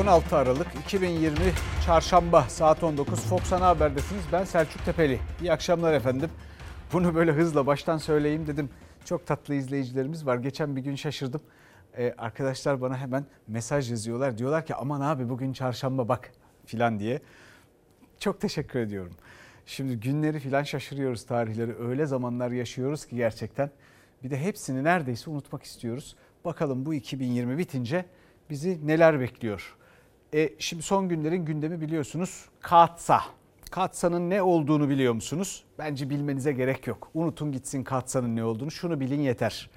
16 Aralık 2020 Çarşamba saat 19 Fox Ana Haber'desiniz. Ben Selçuk Tepeli. İyi akşamlar efendim. Bunu böyle hızla baştan söyleyeyim dedim. Çok tatlı izleyicilerimiz var. Geçen bir gün şaşırdım. Ee, arkadaşlar bana hemen mesaj yazıyorlar. Diyorlar ki aman abi bugün çarşamba bak filan diye. Çok teşekkür ediyorum. Şimdi günleri filan şaşırıyoruz tarihleri. Öyle zamanlar yaşıyoruz ki gerçekten. Bir de hepsini neredeyse unutmak istiyoruz. Bakalım bu 2020 bitince bizi neler bekliyor? E, şimdi son günlerin gündemi biliyorsunuz Katsa. Katsa'nın ne olduğunu biliyor musunuz? Bence bilmenize gerek yok. Unutun gitsin Katsa'nın ne olduğunu. Şunu bilin yeter.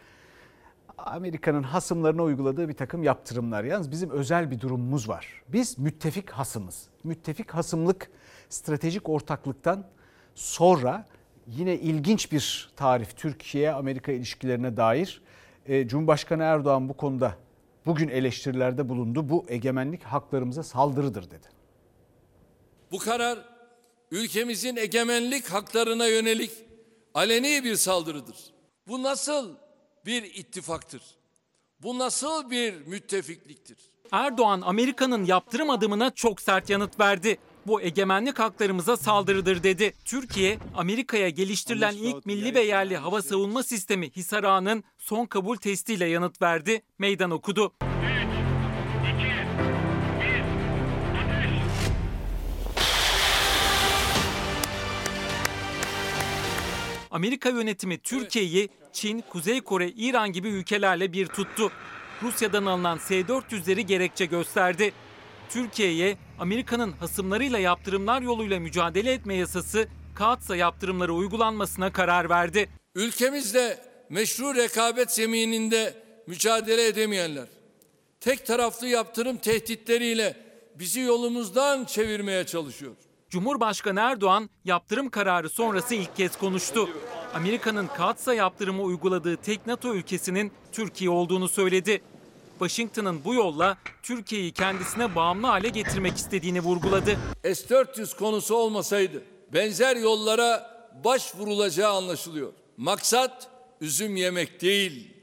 Amerika'nın hasımlarına uyguladığı bir takım yaptırımlar. Yalnız bizim özel bir durumumuz var. Biz müttefik hasımız. Müttefik hasımlık stratejik ortaklıktan sonra yine ilginç bir tarif Türkiye-Amerika ilişkilerine dair. E, Cumhurbaşkanı Erdoğan bu konuda bugün eleştirilerde bulundu. Bu egemenlik haklarımıza saldırıdır dedi. Bu karar ülkemizin egemenlik haklarına yönelik aleni bir saldırıdır. Bu nasıl bir ittifaktır? Bu nasıl bir müttefikliktir? Erdoğan Amerika'nın yaptırım adımına çok sert yanıt verdi. Bu egemenlik haklarımıza saldırıdır dedi. Türkiye, Amerika'ya geliştirilen ilk milli ve yerli hava savunma sistemi Hisar Ağa'nın son kabul testiyle yanıt verdi, meydan okudu. Amerika yönetimi Türkiye'yi Çin, Kuzey Kore, İran gibi ülkelerle bir tuttu. Rusya'dan alınan S-400'leri gerekçe gösterdi. Türkiye'ye Amerika'nın hasımlarıyla yaptırımlar yoluyla mücadele etme yasası Kaatsa yaptırımları uygulanmasına karar verdi. Ülkemizde meşru rekabet zemininde mücadele edemeyenler, tek taraflı yaptırım tehditleriyle bizi yolumuzdan çevirmeye çalışıyor. Cumhurbaşkanı Erdoğan yaptırım kararı sonrası ilk kez konuştu. Amerika'nın Kaatsa yaptırımı uyguladığı tek NATO ülkesinin Türkiye olduğunu söyledi. Washington'ın bu yolla Türkiye'yi kendisine bağımlı hale getirmek istediğini vurguladı. S-400 konusu olmasaydı benzer yollara başvurulacağı anlaşılıyor. Maksat üzüm yemek değil,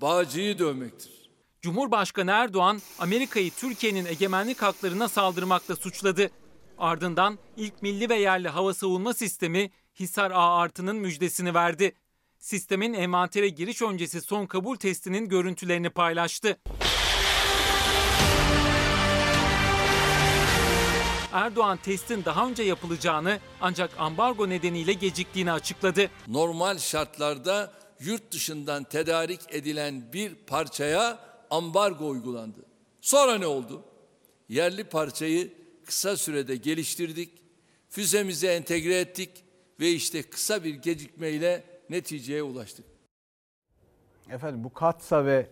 bağcıyı dövmektir. Cumhurbaşkanı Erdoğan Amerika'yı Türkiye'nin egemenlik haklarına saldırmakla suçladı. Ardından ilk milli ve yerli hava savunma sistemi Hisar A artı'nın müjdesini verdi. Sistemin envantere giriş öncesi son kabul testinin görüntülerini paylaştı. Erdoğan testin daha önce yapılacağını ancak ambargo nedeniyle geciktiğini açıkladı. Normal şartlarda yurt dışından tedarik edilen bir parçaya ambargo uygulandı. Sonra ne oldu? Yerli parçayı kısa sürede geliştirdik, füzemize entegre ettik ve işte kısa bir gecikmeyle neticeye ulaştık. Efendim bu Katsa ve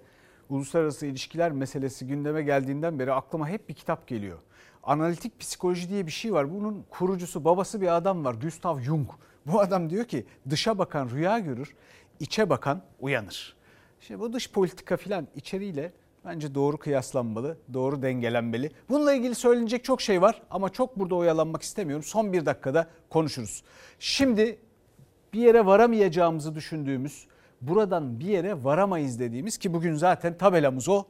uluslararası ilişkiler meselesi gündeme geldiğinden beri aklıma hep bir kitap geliyor. Analitik psikoloji diye bir şey var. Bunun kurucusu, babası bir adam var. Gustav Jung. Bu adam diyor ki dışa bakan rüya görür, içe bakan uyanır. İşte bu dış politika filan içeriğiyle bence doğru kıyaslanmalı, doğru dengelenmeli. Bununla ilgili söylenecek çok şey var ama çok burada oyalanmak istemiyorum. Son bir dakikada konuşuruz. Şimdi bir yere varamayacağımızı düşündüğümüz, buradan bir yere varamayız dediğimiz ki bugün zaten tabelamız o.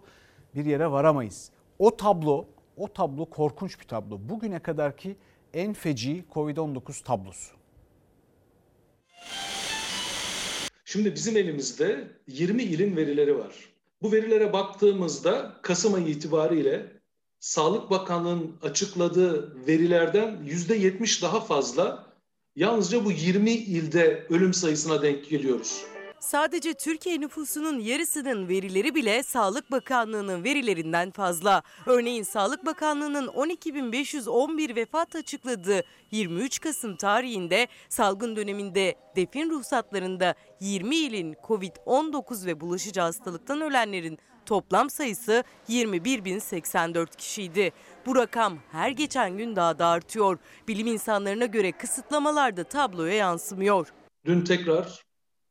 Bir yere varamayız. O tablo, o tablo korkunç bir tablo. Bugüne kadarki en feci Covid-19 tablosu. Şimdi bizim elimizde 20 ilin verileri var. Bu verilere baktığımızda Kasım ayı itibariyle Sağlık Bakanlığı'nın açıkladığı verilerden %70 daha fazla yalnızca bu 20 ilde ölüm sayısına denk geliyoruz. Sadece Türkiye nüfusunun yarısının verileri bile Sağlık Bakanlığı'nın verilerinden fazla. Örneğin Sağlık Bakanlığı'nın 12.511 vefat açıkladığı 23 Kasım tarihinde salgın döneminde defin ruhsatlarında 20 ilin COVID-19 ve bulaşıcı hastalıktan ölenlerin toplam sayısı 21.084 kişiydi. Bu rakam her geçen gün daha da artıyor. Bilim insanlarına göre kısıtlamalar da tabloya yansımıyor. Dün tekrar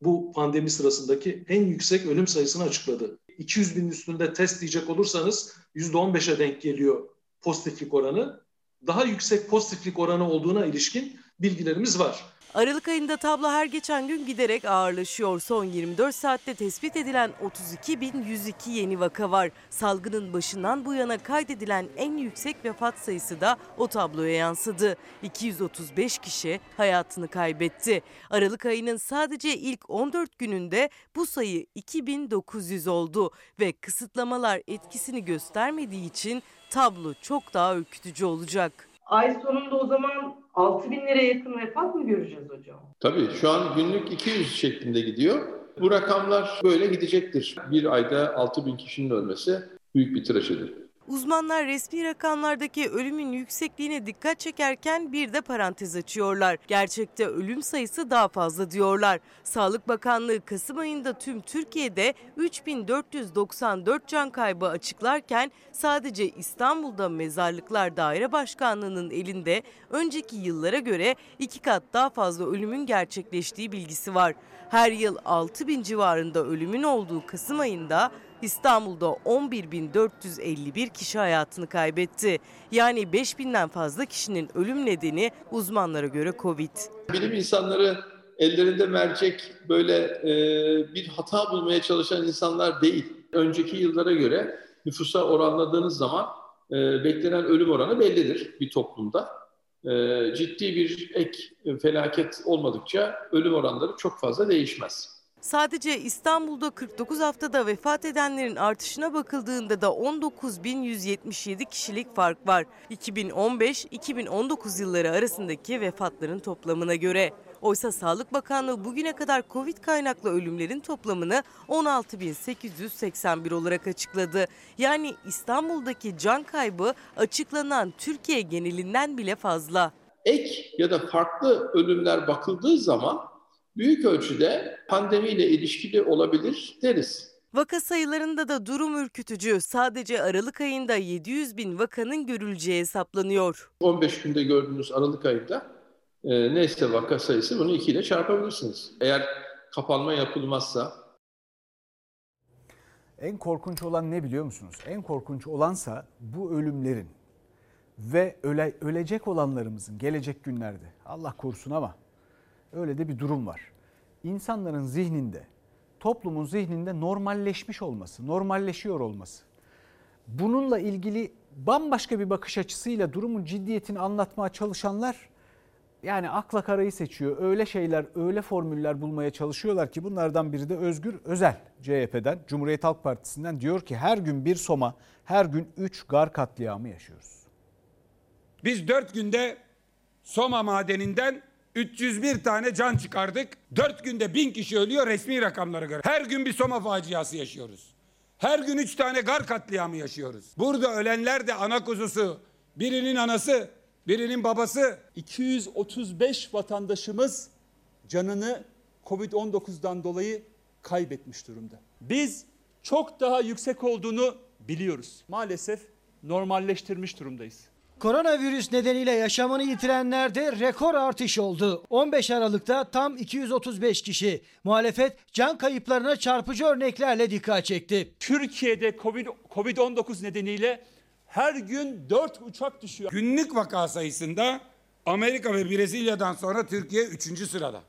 bu pandemi sırasındaki en yüksek ölüm sayısını açıkladı. 200 bin üstünde test diyecek olursanız %15'e denk geliyor pozitiflik oranı. Daha yüksek pozitiflik oranı olduğuna ilişkin bilgilerimiz var. Aralık ayında tablo her geçen gün giderek ağırlaşıyor. Son 24 saatte tespit edilen 32.102 yeni vaka var. Salgının başından bu yana kaydedilen en yüksek vefat sayısı da o tabloya yansıdı. 235 kişi hayatını kaybetti. Aralık ayının sadece ilk 14 gününde bu sayı 2900 oldu ve kısıtlamalar etkisini göstermediği için tablo çok daha ürkütücü olacak. Ay sonunda o zaman 6 bin liraya yakın vefat mı göreceğiz hocam? Tabii şu an günlük 200 şeklinde gidiyor. Bu rakamlar böyle gidecektir. Bir ayda 6 bin kişinin ölmesi büyük bir trajedi. Uzmanlar resmi rakamlardaki ölümün yüksekliğine dikkat çekerken bir de parantez açıyorlar. Gerçekte ölüm sayısı daha fazla diyorlar. Sağlık Bakanlığı Kasım ayında tüm Türkiye'de 3494 can kaybı açıklarken sadece İstanbul'da Mezarlıklar Daire Başkanlığı'nın elinde önceki yıllara göre iki kat daha fazla ölümün gerçekleştiği bilgisi var. Her yıl 6 bin civarında ölümün olduğu Kasım ayında İstanbul'da 11.451 kişi hayatını kaybetti. Yani 5.000'den fazla kişinin ölüm nedeni uzmanlara göre Covid. Bilim insanları ellerinde mercek böyle e, bir hata bulmaya çalışan insanlar değil. Önceki yıllara göre nüfusa oranladığınız zaman e, beklenen ölüm oranı bellidir bir toplumda. E, ciddi bir ek felaket olmadıkça ölüm oranları çok fazla değişmez. Sadece İstanbul'da 49 haftada vefat edenlerin artışına bakıldığında da 19.177 kişilik fark var. 2015-2019 yılları arasındaki vefatların toplamına göre. Oysa Sağlık Bakanlığı bugüne kadar Covid kaynaklı ölümlerin toplamını 16.881 olarak açıkladı. Yani İstanbul'daki can kaybı açıklanan Türkiye genelinden bile fazla. Ek ya da farklı ölümler bakıldığı zaman büyük ölçüde pandemiyle ilişkili olabilir deriz. Vaka sayılarında da durum ürkütücü. Sadece Aralık ayında 700 bin vakanın görüleceği hesaplanıyor. 15 günde gördüğünüz Aralık ayında e, neyse vaka sayısı bunu 2 ile çarpabilirsiniz. Eğer kapanma yapılmazsa. En korkunç olan ne biliyor musunuz? En korkunç olansa bu ölümlerin ve öle, ölecek olanlarımızın gelecek günlerde Allah korusun ama öyle de bir durum var. İnsanların zihninde, toplumun zihninde normalleşmiş olması, normalleşiyor olması. Bununla ilgili bambaşka bir bakış açısıyla durumun ciddiyetini anlatmaya çalışanlar yani akla karayı seçiyor. Öyle şeyler, öyle formüller bulmaya çalışıyorlar ki bunlardan biri de Özgür Özel CHP'den, Cumhuriyet Halk Partisi'nden diyor ki her gün bir Soma, her gün 3 gar katliamı yaşıyoruz. Biz 4 günde Soma madeninden 301 tane can çıkardık. 4 günde 1000 kişi ölüyor resmi rakamlara göre. Her gün bir Soma faciası yaşıyoruz. Her gün 3 tane gar katliamı yaşıyoruz. Burada ölenler de ana kuzusu. Birinin anası, birinin babası. 235 vatandaşımız canını Covid-19'dan dolayı kaybetmiş durumda. Biz çok daha yüksek olduğunu biliyoruz. Maalesef normalleştirmiş durumdayız. Koronavirüs nedeniyle yaşamını yitirenlerde rekor artış oldu. 15 Aralık'ta tam 235 kişi. Muhalefet can kayıplarına çarpıcı örneklerle dikkat çekti. Türkiye'de Covid- Covid-19 nedeniyle her gün 4 uçak düşüyor. Günlük vaka sayısında Amerika ve Brezilya'dan sonra Türkiye 3. sırada.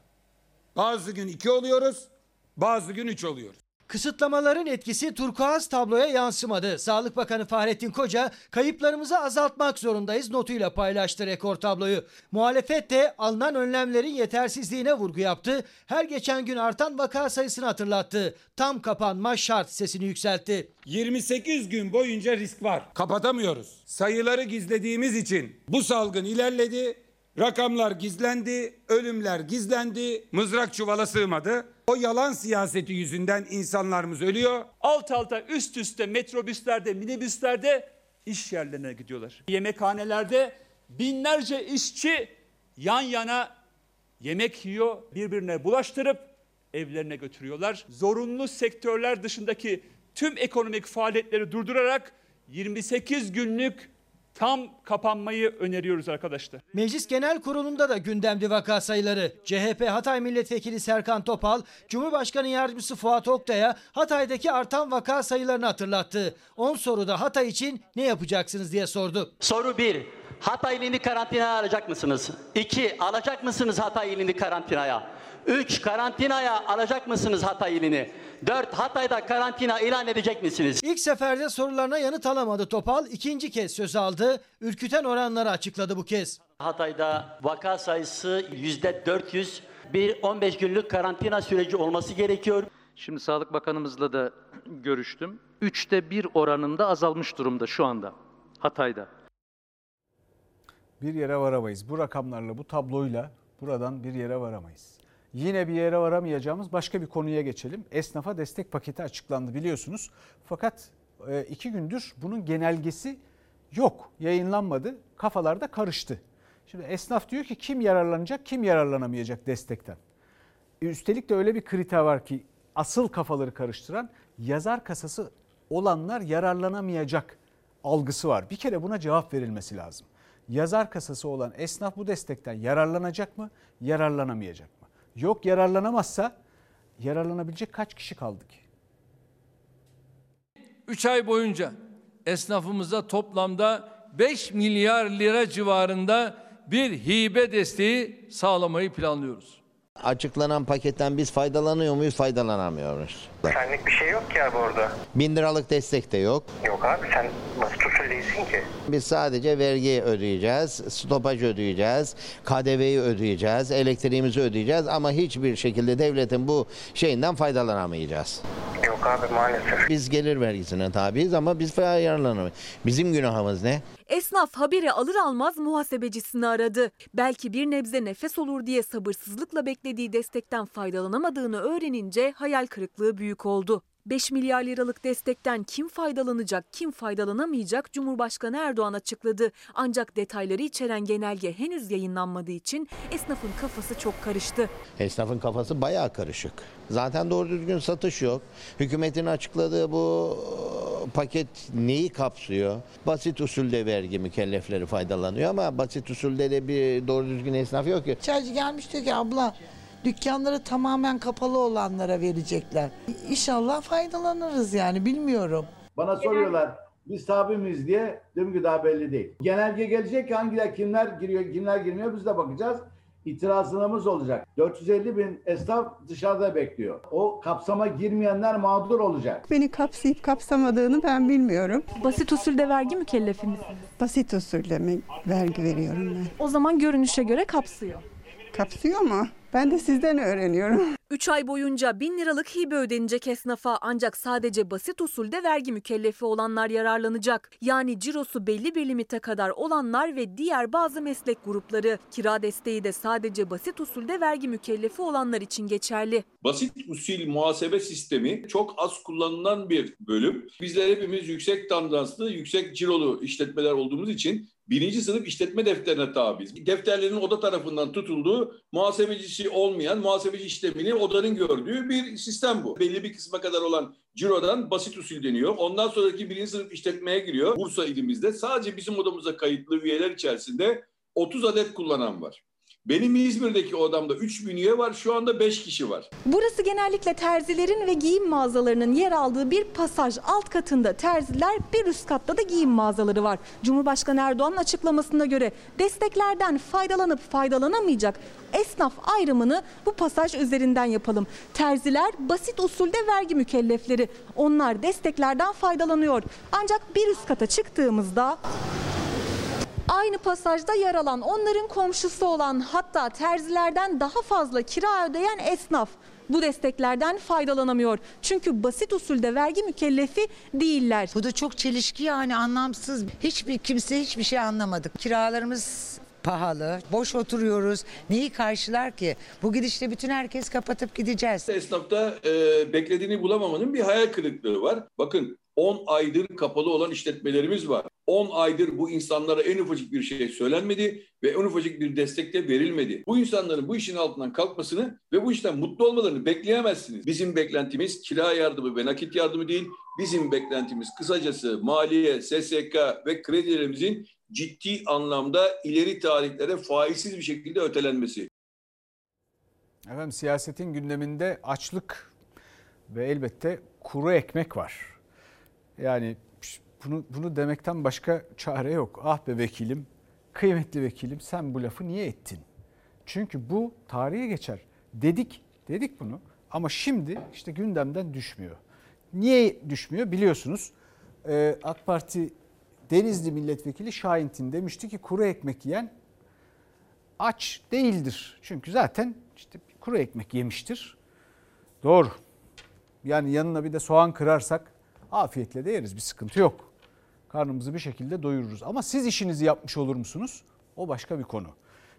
Bazı gün 2 oluyoruz, bazı gün 3 oluyoruz. Kısıtlamaların etkisi turkuaz tabloya yansımadı. Sağlık Bakanı Fahrettin Koca kayıplarımızı azaltmak zorundayız notuyla paylaştı rekor tabloyu. Muhalefet de alınan önlemlerin yetersizliğine vurgu yaptı. Her geçen gün artan vaka sayısını hatırlattı. Tam kapanma şart sesini yükseltti. 28 gün boyunca risk var. Kapatamıyoruz. Sayıları gizlediğimiz için bu salgın ilerledi. Rakamlar gizlendi, ölümler gizlendi, mızrak çuvala sığmadı. O yalan siyaseti yüzünden insanlarımız ölüyor. Alt alta üst üste metrobüslerde, minibüslerde iş yerlerine gidiyorlar. Yemekhanelerde binlerce işçi yan yana yemek yiyor, birbirine bulaştırıp evlerine götürüyorlar. Zorunlu sektörler dışındaki tüm ekonomik faaliyetleri durdurarak 28 günlük tam kapanmayı öneriyoruz arkadaşlar. Meclis Genel Kurulu'nda da gündemdi vaka sayıları. CHP Hatay Milletvekili Serkan Topal, Cumhurbaşkanı Yardımcısı Fuat Oktay'a Hatay'daki artan vaka sayılarını hatırlattı. 10 soruda Hatay için ne yapacaksınız diye sordu. Soru 1. Hatay ilini karantinaya alacak mısınız? 2. Alacak mısınız Hatay ilini karantinaya? 3. Karantinaya alacak mısınız Hatay ilini? 4. Hatay'da karantina ilan edecek misiniz? İlk seferde sorularına yanıt alamadı Topal. ikinci kez söz aldı. Ürküten oranları açıkladı bu kez. Hatay'da vaka sayısı %400. Bir 15 günlük karantina süreci olması gerekiyor. Şimdi Sağlık Bakanımızla da görüştüm. Üçte bir oranında azalmış durumda şu anda Hatay'da. Bir yere varamayız. Bu rakamlarla, bu tabloyla buradan bir yere varamayız. Yine bir yere varamayacağımız başka bir konuya geçelim. Esnafa destek paketi açıklandı biliyorsunuz. Fakat e, iki gündür bunun genelgesi yok, yayınlanmadı. Kafalarda karıştı. Şimdi esnaf diyor ki kim yararlanacak, kim yararlanamayacak destekten. E, üstelik de öyle bir kriter var ki asıl kafaları karıştıran yazar kasası olanlar yararlanamayacak algısı var. Bir kere buna cevap verilmesi lazım. Yazar kasası olan esnaf bu destekten yararlanacak mı, yararlanamayacak mı? Yok yararlanamazsa yararlanabilecek kaç kişi kaldı ki? 3 ay boyunca esnafımıza toplamda 5 milyar lira civarında bir hibe desteği sağlamayı planlıyoruz. Açıklanan paketten biz faydalanıyor muyuz, faydalanamıyor muyuz? Senlik bir şey yok ki abi orada. Bin liralık destek de yok. Yok abi sen nasıl usul değilsin ki? Biz sadece vergi ödeyeceğiz, stopaj ödeyeceğiz, KDV'yi ödeyeceğiz, elektriğimizi ödeyeceğiz ama hiçbir şekilde devletin bu şeyinden faydalanamayacağız. Yok abi maalesef. Biz gelir vergisine tabiiz ama biz yararlanamayız. Bizim günahımız ne? Esnaf haberi alır almaz muhasebecisini aradı. Belki bir nebze nefes olur diye sabırsızlıkla beklediği destekten faydalanamadığını öğrenince hayal kırıklığı büyük oldu. 5 milyar liralık destekten kim faydalanacak, kim faydalanamayacak Cumhurbaşkanı Erdoğan açıkladı. Ancak detayları içeren genelge henüz yayınlanmadığı için esnafın kafası çok karıştı. Esnafın kafası bayağı karışık. Zaten doğru düzgün satış yok. Hükümetin açıkladığı bu paket neyi kapsıyor? Basit usulde vergi mükellefleri faydalanıyor ama basit usulde de bir doğru düzgün esnaf yok ki. Çaycı gelmiş diyor ki abla dükkanları tamamen kapalı olanlara verecekler. İnşallah faydalanırız yani bilmiyorum. Bana soruyorlar biz tabi miyiz diye diyorum ki daha belli değil. Genelge gelecek hangiler kimler giriyor kimler girmiyor biz de bakacağız. İtirazlarımız olacak. 450 bin esnaf dışarıda bekliyor. O kapsama girmeyenler mağdur olacak. Beni kapsayıp kapsamadığını ben bilmiyorum. Basit usulde vergi mükellefi misiniz? Basit usulde mi vergi veriyorum ben? O zaman görünüşe göre kapsıyor. Kapsıyor mu? Ben de sizden öğreniyorum. 3 ay boyunca 1000 liralık hibe ödenecek esnafa ancak sadece basit usulde vergi mükellefi olanlar yararlanacak. Yani cirosu belli bir limite kadar olanlar ve diğer bazı meslek grupları. Kira desteği de sadece basit usulde vergi mükellefi olanlar için geçerli. Basit usul muhasebe sistemi çok az kullanılan bir bölüm. Bizler hepimiz yüksek tandanslı, yüksek cirolu işletmeler olduğumuz için birinci sınıf işletme defterine tabiiz. Defterlerin oda tarafından tutulduğu, muhasebecisi olmayan, muhasebeci işlemini odanın gördüğü bir sistem bu. Belli bir kısma kadar olan cirodan basit usul deniyor. Ondan sonraki birinci sınıf işletmeye giriyor. Bursa ilimizde sadece bizim odamıza kayıtlı üyeler içerisinde 30 adet kullanan var. Benim İzmir'deki odamda 3 bin üye var. Şu anda 5 kişi var. Burası genellikle terzilerin ve giyim mağazalarının yer aldığı bir pasaj. Alt katında terziler, bir üst katta da giyim mağazaları var. Cumhurbaşkanı Erdoğan'ın açıklamasına göre desteklerden faydalanıp faydalanamayacak esnaf ayrımını bu pasaj üzerinden yapalım. Terziler basit usulde vergi mükellefleri. Onlar desteklerden faydalanıyor. Ancak bir üst kata çıktığımızda Aynı pasajda yer alan onların komşusu olan hatta terzilerden daha fazla kira ödeyen esnaf bu desteklerden faydalanamıyor. Çünkü basit usulde vergi mükellefi değiller. Bu da çok çelişki yani anlamsız. Hiçbir kimse hiçbir şey anlamadık. Kiralarımız pahalı, boş oturuyoruz. Neyi karşılar ki? Bu gidişle bütün herkes kapatıp gideceğiz. Esnafta e, beklediğini bulamamanın bir hayal kırıklığı var. Bakın 10 aydır kapalı olan işletmelerimiz var. 10 aydır bu insanlara en ufacık bir şey söylenmedi ve en ufacık bir destek de verilmedi. Bu insanların bu işin altından kalkmasını ve bu işten mutlu olmalarını bekleyemezsiniz. Bizim beklentimiz kira yardımı ve nakit yardımı değil. Bizim beklentimiz kısacası maliye, SSK ve kredilerimizin ciddi anlamda ileri tarihlere faizsiz bir şekilde ötelenmesi. Efendim siyasetin gündeminde açlık ve elbette kuru ekmek var. Yani bunu bunu demekten başka çare yok. Ah be vekilim Kıymetli vekilim sen bu lafı niye ettin? Çünkü bu tarihe geçer. Dedik, dedik bunu ama şimdi işte gündemden düşmüyor. Niye düşmüyor biliyorsunuz. Ee, AK Parti Denizli Milletvekili Şahintin demişti ki kuru ekmek yiyen aç değildir. Çünkü zaten işte kuru ekmek yemiştir. Doğru. Yani yanına bir de soğan kırarsak afiyetle de yeriz bir sıkıntı yok. Karnımızı bir şekilde doyururuz. Ama siz işinizi yapmış olur musunuz? O başka bir konu.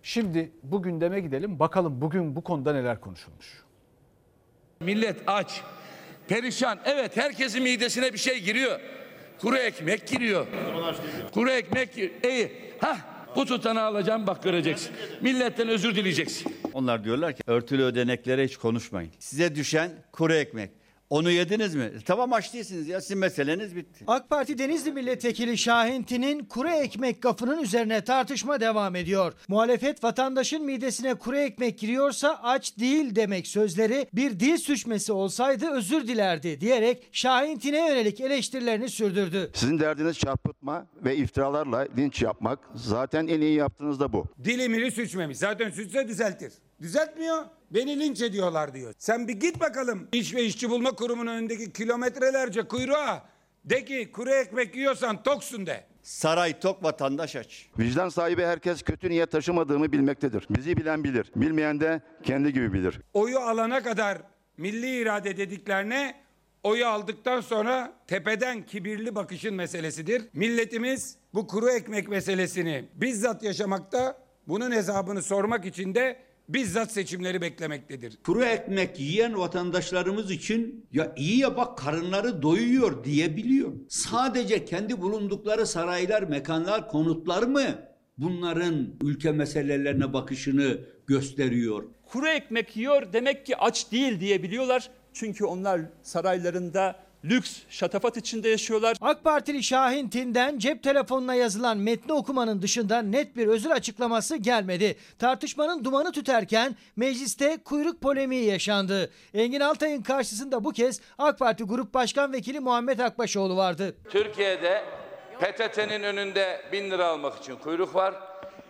Şimdi bu gündeme gidelim. Bakalım bugün bu konuda neler konuşulmuş. Millet aç, perişan. Evet herkesin midesine bir şey giriyor. Kuru ekmek giriyor. Kuru ekmek gir- İyi. Hah bu tutanağı alacağım bak göreceksin. Milletten özür dileyeceksin. Onlar diyorlar ki örtülü ödeneklere hiç konuşmayın. Size düşen kuru ekmek. Onu yediniz mi? Tamam aç değilsiniz ya sizin meseleniz bitti. AK Parti Denizli Milletvekili Şahintin'in kuru ekmek gafının üzerine tartışma devam ediyor. Muhalefet vatandaşın midesine kuru ekmek giriyorsa aç değil demek sözleri bir dil suçması olsaydı özür dilerdi diyerek Şahintin'e yönelik eleştirilerini sürdürdü. Sizin derdiniz çarpıtma ve iftiralarla linç yapmak. Zaten en iyi yaptığınız da bu. Dilimini suçmemiş. Zaten suçsa düzeltir. Düzeltmiyor. Beni linç ediyorlar diyor. Sen bir git bakalım İş ve İşçi Bulma Kurumu'nun önündeki kilometrelerce kuyruğa. De ki kuru ekmek yiyorsan toksun de. Saray tok vatandaş aç. Vicdan sahibi herkes kötü niyet taşımadığımı bilmektedir. Bizi bilen bilir. Bilmeyen de kendi gibi bilir. Oyu alana kadar milli irade dediklerine oyu aldıktan sonra tepeden kibirli bakışın meselesidir. Milletimiz bu kuru ekmek meselesini bizzat yaşamakta, bunun hesabını sormak için de bizzat seçimleri beklemektedir. Kuru ekmek yiyen vatandaşlarımız için ya iyi ya bak karınları doyuyor diyebiliyor. Sadece kendi bulundukları saraylar, mekanlar, konutlar mı bunların ülke meselelerine bakışını gösteriyor? Kuru ekmek yiyor demek ki aç değil diyebiliyorlar. Çünkü onlar saraylarında lüks, şatafat içinde yaşıyorlar. AK Partili Şahintin'den cep telefonuna yazılan metni okumanın dışında net bir özür açıklaması gelmedi. Tartışmanın dumanı tüterken mecliste kuyruk polemiği yaşandı. Engin Altay'ın karşısında bu kez AK Parti Grup Başkan Vekili Muhammed Akbaşoğlu vardı. Türkiye'de PTT'nin önünde bin lira almak için kuyruk var.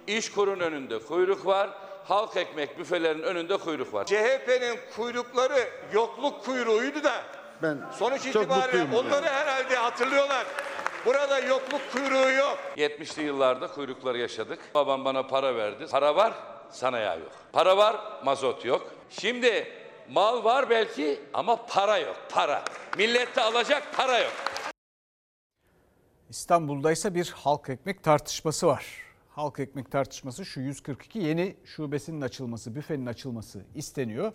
İşkur'un önünde kuyruk var. Halk ekmek büfelerin önünde kuyruk var. CHP'nin kuyrukları yokluk kuyruğuydu da Ben sonuç itibariyle yani. onları herhalde hatırlıyorlar. Burada yokluk kuyruğu yok. 70'li yıllarda kuyrukları yaşadık. Babam bana para verdi. Para var, sana yağ yok. Para var, mazot yok. Şimdi mal var belki ama para yok, para. Millette alacak para yok. İstanbul'da ise bir halk ekmek tartışması var. Halk ekmek tartışması şu 142 yeni şubesinin açılması, büfenin açılması isteniyor.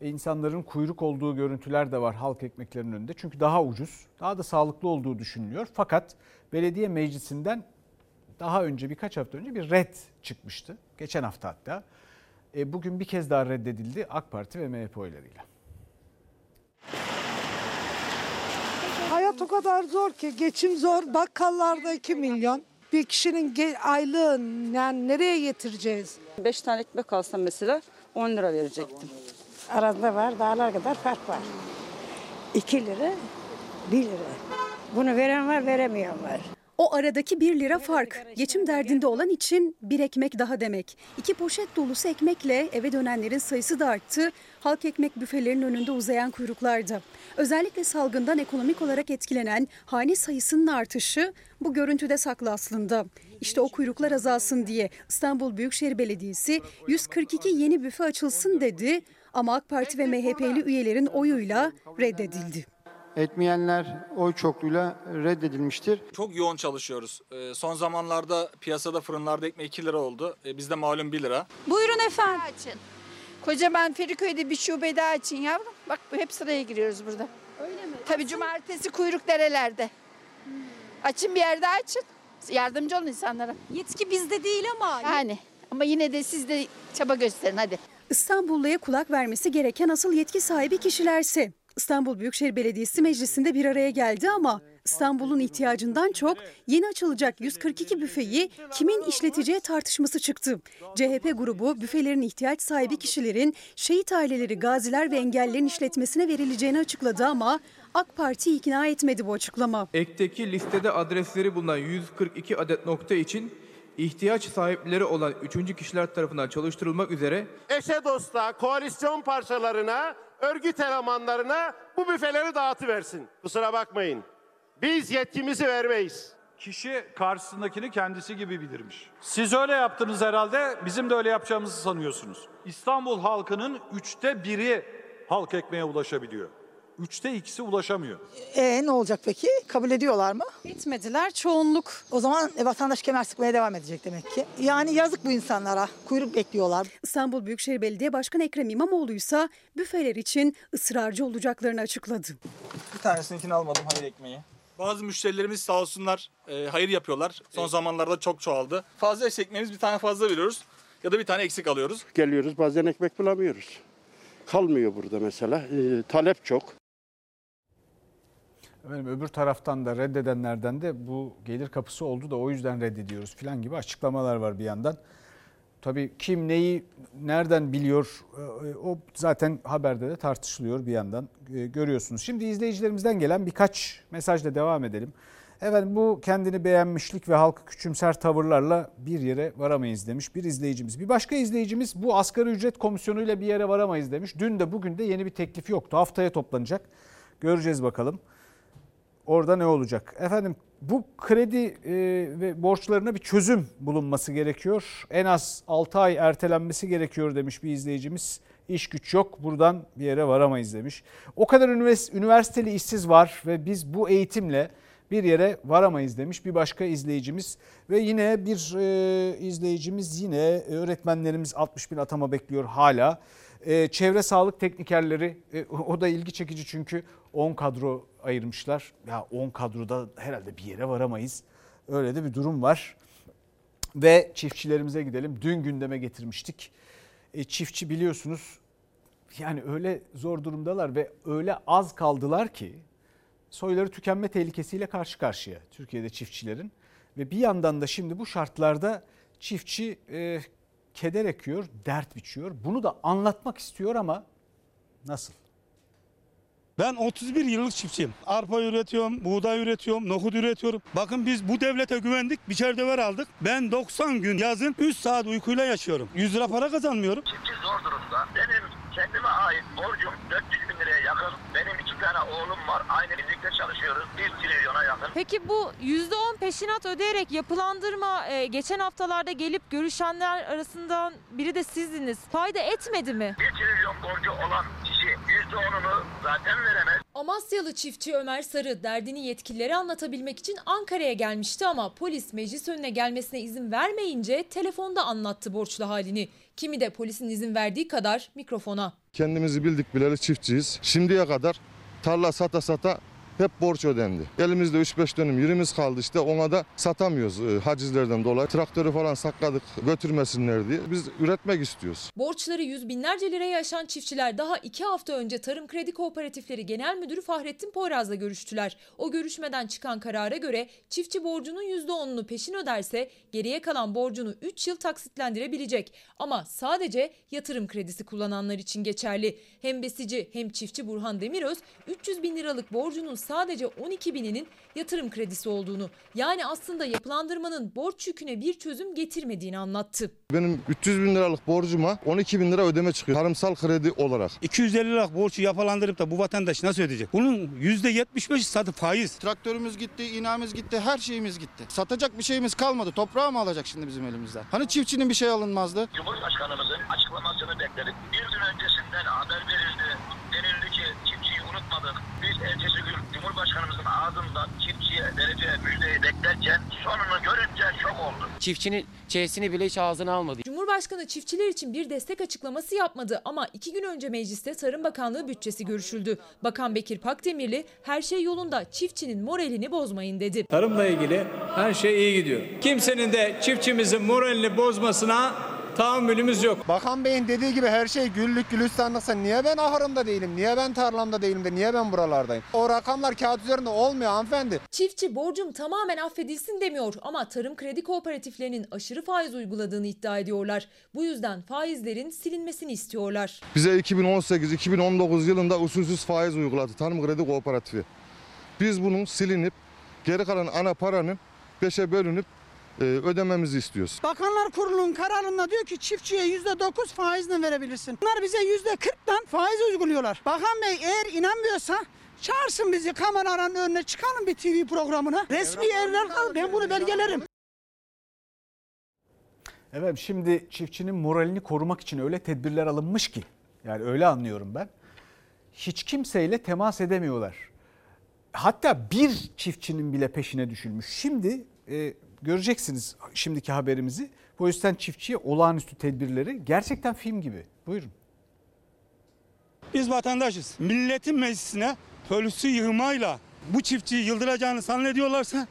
İnsanların kuyruk olduğu görüntüler de var halk ekmeklerinin önünde. Çünkü daha ucuz, daha da sağlıklı olduğu düşünülüyor. Fakat belediye meclisinden daha önce birkaç hafta önce bir red çıkmıştı. Geçen hafta hatta. E, bugün bir kez daha reddedildi AK Parti ve MHP oylarıyla. Hayat o kadar zor ki geçim zor. Bakkallarda 2 milyon. Bir kişinin ge- aylığı yani nereye getireceğiz? 5 tane ekmek alsam mesela 10 lira verecektim. Arada var, dağlar kadar fark var. 2 lira, 1 lira. Bunu veren var, veremeyen var. O aradaki 1 lira fark. Geçim derdinde olan için bir ekmek daha demek. İki poşet dolusu ekmekle eve dönenlerin sayısı da arttı. Halk ekmek büfelerinin önünde uzayan kuyruklarda. Özellikle salgından ekonomik olarak etkilenen hane sayısının artışı bu görüntüde saklı aslında. İşte o kuyruklar azalsın diye İstanbul Büyükşehir Belediyesi 142 yeni büfe açılsın dedi ama AK Parti ve MHP'li üyelerin oyuyla reddedildi. Etmeyenler oy çokluğuyla reddedilmiştir. Çok yoğun çalışıyoruz. Ee, Son zamanlarda piyasada fırınlarda ekmek 2 lira oldu. Ee, Bizde malum 1 lira. Buyurun efendim. Açın. Kocaman Feriköy'de bir şube daha açın yavrum. Bak hep sıraya giriyoruz burada. Öyle mi? Tabii cumartesi kuyruk derelerde. Açın bir yerde açın. Yardımcı olun insanlara. Yetki bizde değil ama. Yani ama yine de siz de çaba gösterin hadi. İstanbulluya kulak vermesi gereken asıl yetki sahibi kişilerse. İstanbul Büyükşehir Belediyesi meclisinde bir araya geldi ama İstanbul'un ihtiyacından çok yeni açılacak 142 büfeyi kimin işleteceği tartışması çıktı. CHP grubu büfelerin ihtiyaç sahibi kişilerin şehit aileleri, gaziler ve engellilerin işletmesine verileceğini açıkladı ama AK Parti ikna etmedi bu açıklama. Ekteki listede adresleri bulunan 142 adet nokta için ihtiyaç sahipleri olan üçüncü kişiler tarafından çalıştırılmak üzere Eşe dosta, koalisyon parçalarına, örgüt elemanlarına bu büfeleri dağıtıversin. Kusura bakmayın. Biz yetkimizi vermeyiz. Kişi karşısındakini kendisi gibi bilirmiş. Siz öyle yaptınız herhalde, bizim de öyle yapacağımızı sanıyorsunuz. İstanbul halkının üçte biri halk ekmeğe ulaşabiliyor. Üçte ikisi ulaşamıyor. Ee ne olacak peki? Kabul ediyorlar mı? Etmediler çoğunluk. O zaman e, vatandaş kemer sıkmaya devam edecek demek ki. Yani yazık bu insanlara. Kuyruk bekliyorlar. İstanbul Büyükşehir Belediye Başkanı Ekrem İmamoğlu ise büfeler için ısrarcı olacaklarını açıkladı. Bir tanesininkini almadım hayır ekmeği. Bazı müşterilerimiz sağ olsunlar e, hayır yapıyorlar. Son zamanlarda çok çoğaldı. Fazla ekmeğimiz bir tane fazla veriyoruz ya da bir tane eksik alıyoruz. Geliyoruz bazen ekmek bulamıyoruz. Kalmıyor burada mesela. Ee, talep çok. Efendim öbür taraftan da reddedenlerden de bu gelir kapısı oldu da o yüzden reddediyoruz falan gibi açıklamalar var bir yandan. Tabii kim neyi nereden biliyor e, o zaten haberde de tartışılıyor bir yandan e, görüyorsunuz. Şimdi izleyicilerimizden gelen birkaç mesajla devam edelim. Efendim bu kendini beğenmişlik ve halkı küçümser tavırlarla bir yere varamayız demiş bir izleyicimiz. Bir başka izleyicimiz bu asgari ücret komisyonuyla bir yere varamayız demiş. Dün de bugün de yeni bir teklif yoktu. Haftaya toplanacak. Göreceğiz bakalım. Orada ne olacak? Efendim bu kredi e, ve borçlarına bir çözüm bulunması gerekiyor. En az 6 ay ertelenmesi gerekiyor demiş bir izleyicimiz. İş güç yok buradan bir yere varamayız demiş. O kadar ünivers- üniversiteli işsiz var ve biz bu eğitimle bir yere varamayız demiş bir başka izleyicimiz. Ve yine bir e, izleyicimiz yine öğretmenlerimiz 60 bin atama bekliyor hala. E, çevre sağlık teknikerleri e, o da ilgi çekici çünkü 10 kadro ayırmışlar. Ya 10 kadroda herhalde bir yere varamayız. Öyle de bir durum var. Ve çiftçilerimize gidelim. Dün gündeme getirmiştik. E, çiftçi biliyorsunuz yani öyle zor durumdalar ve öyle az kaldılar ki soyları tükenme tehlikesiyle karşı karşıya Türkiye'de çiftçilerin. Ve bir yandan da şimdi bu şartlarda çiftçi e, keder ekiyor, dert biçiyor. Bunu da anlatmak istiyor ama nasıl? Ben 31 yıllık çiftçiyim. Arpa üretiyorum, buğday üretiyorum, nohut üretiyorum. Bakın biz bu devlete güvendik, biçer döver aldık. Ben 90 gün yazın 3 saat uykuyla yaşıyorum. 100 lira para kazanmıyorum. Çiftçi zor durumda. Benim kendime ait borcum 400 bin liraya yakın. Benim iki tane oğlum var. Aynı birlikte çalışıyoruz. 1 trilyona yakın. Peki bu %10 peşinat ödeyerek yapılandırma e, geçen haftalarda gelip görüşenler arasından biri de sizdiniz. Fayda etmedi mi? 1 trilyon borcu olan kişi %10'unu zaten veremez. Amasyalı çiftçi Ömer Sarı derdini yetkililere anlatabilmek için Ankara'ya gelmişti ama polis meclis önüne gelmesine izin vermeyince telefonda anlattı borçlu halini. Kimi de polisin izin verdiği kadar mikrofona. Kendimizi bildik bileli çiftçiyiz. Şimdiye kadar tarla sata sata hep borç ödendi. Elimizde 3-5 dönüm yerimiz kaldı işte ona da satamıyoruz e, hacizlerden dolayı. Traktörü falan sakladık götürmesinler diye. Biz üretmek istiyoruz. Borçları yüz binlerce liraya aşan çiftçiler daha iki hafta önce Tarım Kredi Kooperatifleri Genel Müdürü Fahrettin Poyraz'la görüştüler. O görüşmeden çıkan karara göre çiftçi borcunun %10'unu peşin öderse geriye kalan borcunu 3 yıl taksitlendirebilecek. Ama sadece yatırım kredisi kullananlar için geçerli. Hem besici hem çiftçi Burhan Demiröz 300 bin liralık borcunun sadece 12 bininin yatırım kredisi olduğunu yani aslında yapılandırmanın borç yüküne bir çözüm getirmediğini anlattı. Benim 300 bin liralık borcuma 12 bin lira ödeme çıkıyor. Tarımsal kredi olarak. 250 liralık borcu yapılandırıp da bu vatandaş nasıl ödeyecek? Bunun %75'i satı faiz. Traktörümüz gitti, inamız gitti, her şeyimiz gitti. Satacak bir şeyimiz kalmadı. Toprağı mı alacak şimdi bizim elimizden? Hani çiftçinin bir şey alınmazdı? Cumhurbaşkanımızın açıklamasını bekledik. Bir gün öncesinden haber verildi. Denildi ki çiftçiyi unutmadık. Biz ertesi gün Cumhurbaşkanımızın ağzından çiftçiye vereceği müjdeyi beklerken sonunu görünce şok olduk. Çiftçinin çeyesini bile hiç ağzına almadı. Cumhurbaşkanı çiftçiler için bir destek açıklaması yapmadı ama iki gün önce mecliste Tarım Bakanlığı bütçesi görüşüldü. Bakan Bekir Pakdemirli her şey yolunda çiftçinin moralini bozmayın dedi. Tarımla ilgili her şey iyi gidiyor. Kimsenin de çiftçimizin moralini bozmasına tahammülümüz yok. Bakan Bey'in dediği gibi her şey güllük gülistanlıksa niye ben ahırımda değilim, niye ben tarlamda değilim de niye ben buralardayım? O rakamlar kağıt üzerinde olmuyor hanımefendi. Çiftçi borcum tamamen affedilsin demiyor ama tarım kredi kooperatiflerinin aşırı faiz uyguladığını iddia ediyorlar. Bu yüzden faizlerin silinmesini istiyorlar. Bize 2018-2019 yılında usulsüz faiz uyguladı Tarım Kredi Kooperatifi. Biz bunun silinip geri kalan ana paranın 5'e bölünüp e, ödememizi istiyoruz. Bakanlar Kurulu'nun kararında diyor ki çiftçiye yüzde dokuz faizle verebilirsin. Bunlar bize yüzde kırktan faiz uyguluyorlar. Bakan Bey eğer inanmıyorsa çağırsın bizi kameraların önüne çıkalım bir TV programına. Resmi yerler kal ben bunu belgelerim. Evet şimdi çiftçinin moralini korumak için öyle tedbirler alınmış ki yani öyle anlıyorum ben. Hiç kimseyle temas edemiyorlar. Hatta bir çiftçinin bile peşine düşülmüş. Şimdi e, göreceksiniz şimdiki haberimizi. Polisten çiftçiye olağanüstü tedbirleri gerçekten film gibi. Buyurun. Biz vatandaşız. Milletin meclisine polisi yığmayla bu çiftçiyi yıldıracağını zannediyorlarsa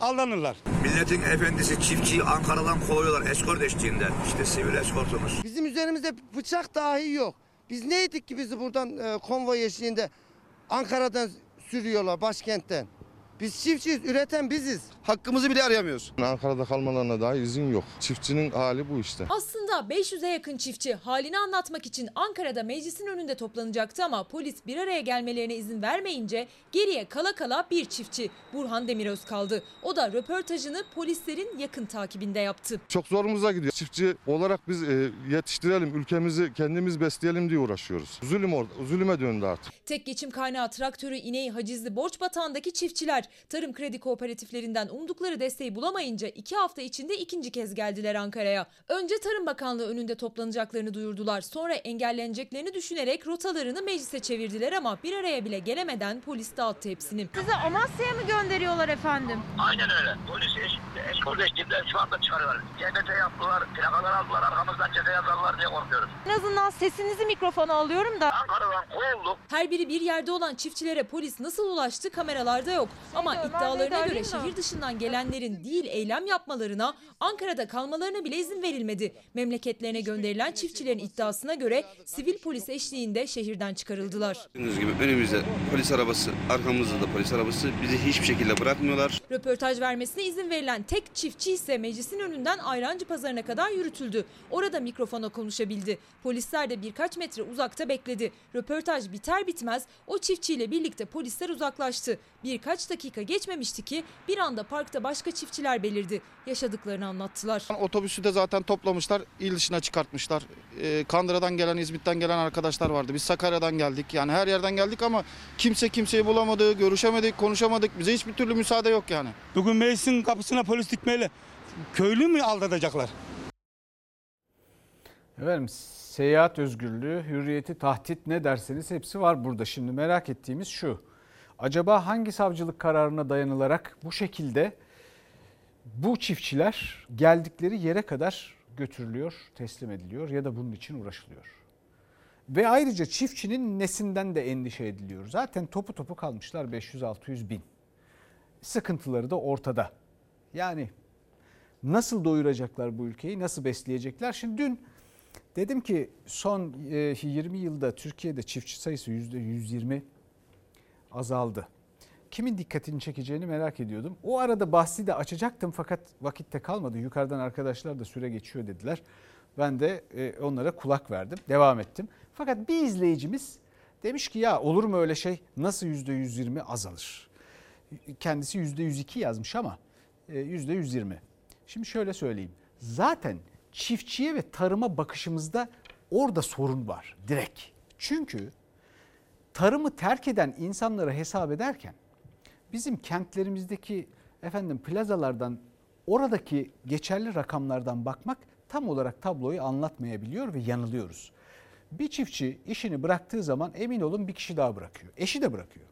aldanırlar. Milletin efendisi çiftçiyi Ankara'dan kovuyorlar eskort eşliğinde. İşte sivil eskortumuz. Bizim üzerimizde bıçak dahi yok. Biz neydik ki bizi buradan e, konvoy eşliğinde Ankara'dan sürüyorlar başkentten. Biz çiftçiyiz, üreten biziz. Hakkımızı bile arayamıyoruz. Ankara'da kalmalarına dahi izin yok. Çiftçinin hali bu işte. Aslında 500'e yakın çiftçi halini anlatmak için Ankara'da meclisin önünde toplanacaktı ama polis bir araya gelmelerine izin vermeyince geriye kala kala bir çiftçi Burhan Demiröz kaldı. O da röportajını polislerin yakın takibinde yaptı. Çok zorumuza gidiyor. Çiftçi olarak biz e, yetiştirelim, ülkemizi kendimiz besleyelim diye uğraşıyoruz. Zulüm orada, zulüme döndü artık. Tek geçim kaynağı traktörü, ineği, hacizli borç batağındaki çiftçiler tarım kredi kooperatiflerinden umdukları desteği bulamayınca iki hafta içinde ikinci kez geldiler Ankara'ya. Önce Tarım Bakanlığı önünde toplanacaklarını duyurdular. Sonra engelleneceklerini düşünerek rotalarını meclise çevirdiler ama bir araya bile gelemeden polis dağıttı hepsini. Sizi Amasya'ya mı gönderiyorlar efendim? Aynen öyle. Polis eş, eskort eşliğinde şu anda çıkarıyorlar. GBT yaptılar, plakalar aldılar, arkamızdan ceza yazarlar diye korkuyoruz. En azından sesinizi mikrofona alıyorum da. Ankara'dan kovulduk. Her biri bir yerde olan çiftçilere polis nasıl ulaştı kameralarda yok. Ama de iddialarına göre arayayım da. Dışından gelenlerin değil eylem yapmalarına, Ankara'da kalmalarına bile izin verilmedi. Memleketlerine gönderilen çiftçilerin iddiasına göre sivil polis eşliğinde şehirden çıkarıldılar. Gördüğünüz gibi önümüzde polis arabası, arkamızda da polis arabası bizi hiçbir şekilde bırakmıyorlar. Röportaj vermesine izin verilen tek çiftçi ise meclisin önünden Ayrancı Pazarı'na kadar yürütüldü. Orada mikrofona konuşabildi. Polisler de birkaç metre uzakta bekledi. Röportaj biter bitmez o çiftçiyle birlikte polisler uzaklaştı. Birkaç dakika geçmemişti ki bir anda parkta başka çiftçiler belirdi. Yaşadıklarını anlattılar. Otobüsü de zaten toplamışlar, il dışına çıkartmışlar. Ee, Kandıra'dan gelen, İzmit'ten gelen arkadaşlar vardı. Biz Sakarya'dan geldik. Yani her yerden geldik ama kimse kimseyi bulamadı, görüşemedik, konuşamadık. Bize hiçbir türlü müsaade yok yani. Bugün meclisin kapısına polis dikmeyle köylü mü aldatacaklar? Efendim seyahat özgürlüğü, hürriyeti, tahdit ne derseniz hepsi var burada. Şimdi merak ettiğimiz şu. Acaba hangi savcılık kararına dayanılarak bu şekilde bu çiftçiler geldikleri yere kadar götürülüyor, teslim ediliyor ya da bunun için uğraşılıyor? Ve ayrıca çiftçinin nesinden de endişe ediliyor. Zaten topu topu kalmışlar 500-600 bin. Sıkıntıları da ortada. Yani nasıl doyuracaklar bu ülkeyi, nasıl besleyecekler? Şimdi dün dedim ki son e, 20 yılda Türkiye'de çiftçi sayısı %120 azaldı. Kimin dikkatini çekeceğini merak ediyordum. O arada bahsi de açacaktım fakat vakitte kalmadı. Yukarıdan arkadaşlar da süre geçiyor dediler. Ben de e, onlara kulak verdim, devam ettim. Fakat bir izleyicimiz demiş ki ya olur mu öyle şey? Nasıl %120 azalır? Kendisi %102 yazmış ama e, %120. Şimdi şöyle söyleyeyim. Zaten çiftçiye ve tarıma bakışımızda orada sorun var direkt. Çünkü tarımı terk eden insanları hesap ederken bizim kentlerimizdeki efendim plazalardan oradaki geçerli rakamlardan bakmak tam olarak tabloyu anlatmayabiliyor ve yanılıyoruz. Bir çiftçi işini bıraktığı zaman emin olun bir kişi daha bırakıyor. Eşi de bırakıyor.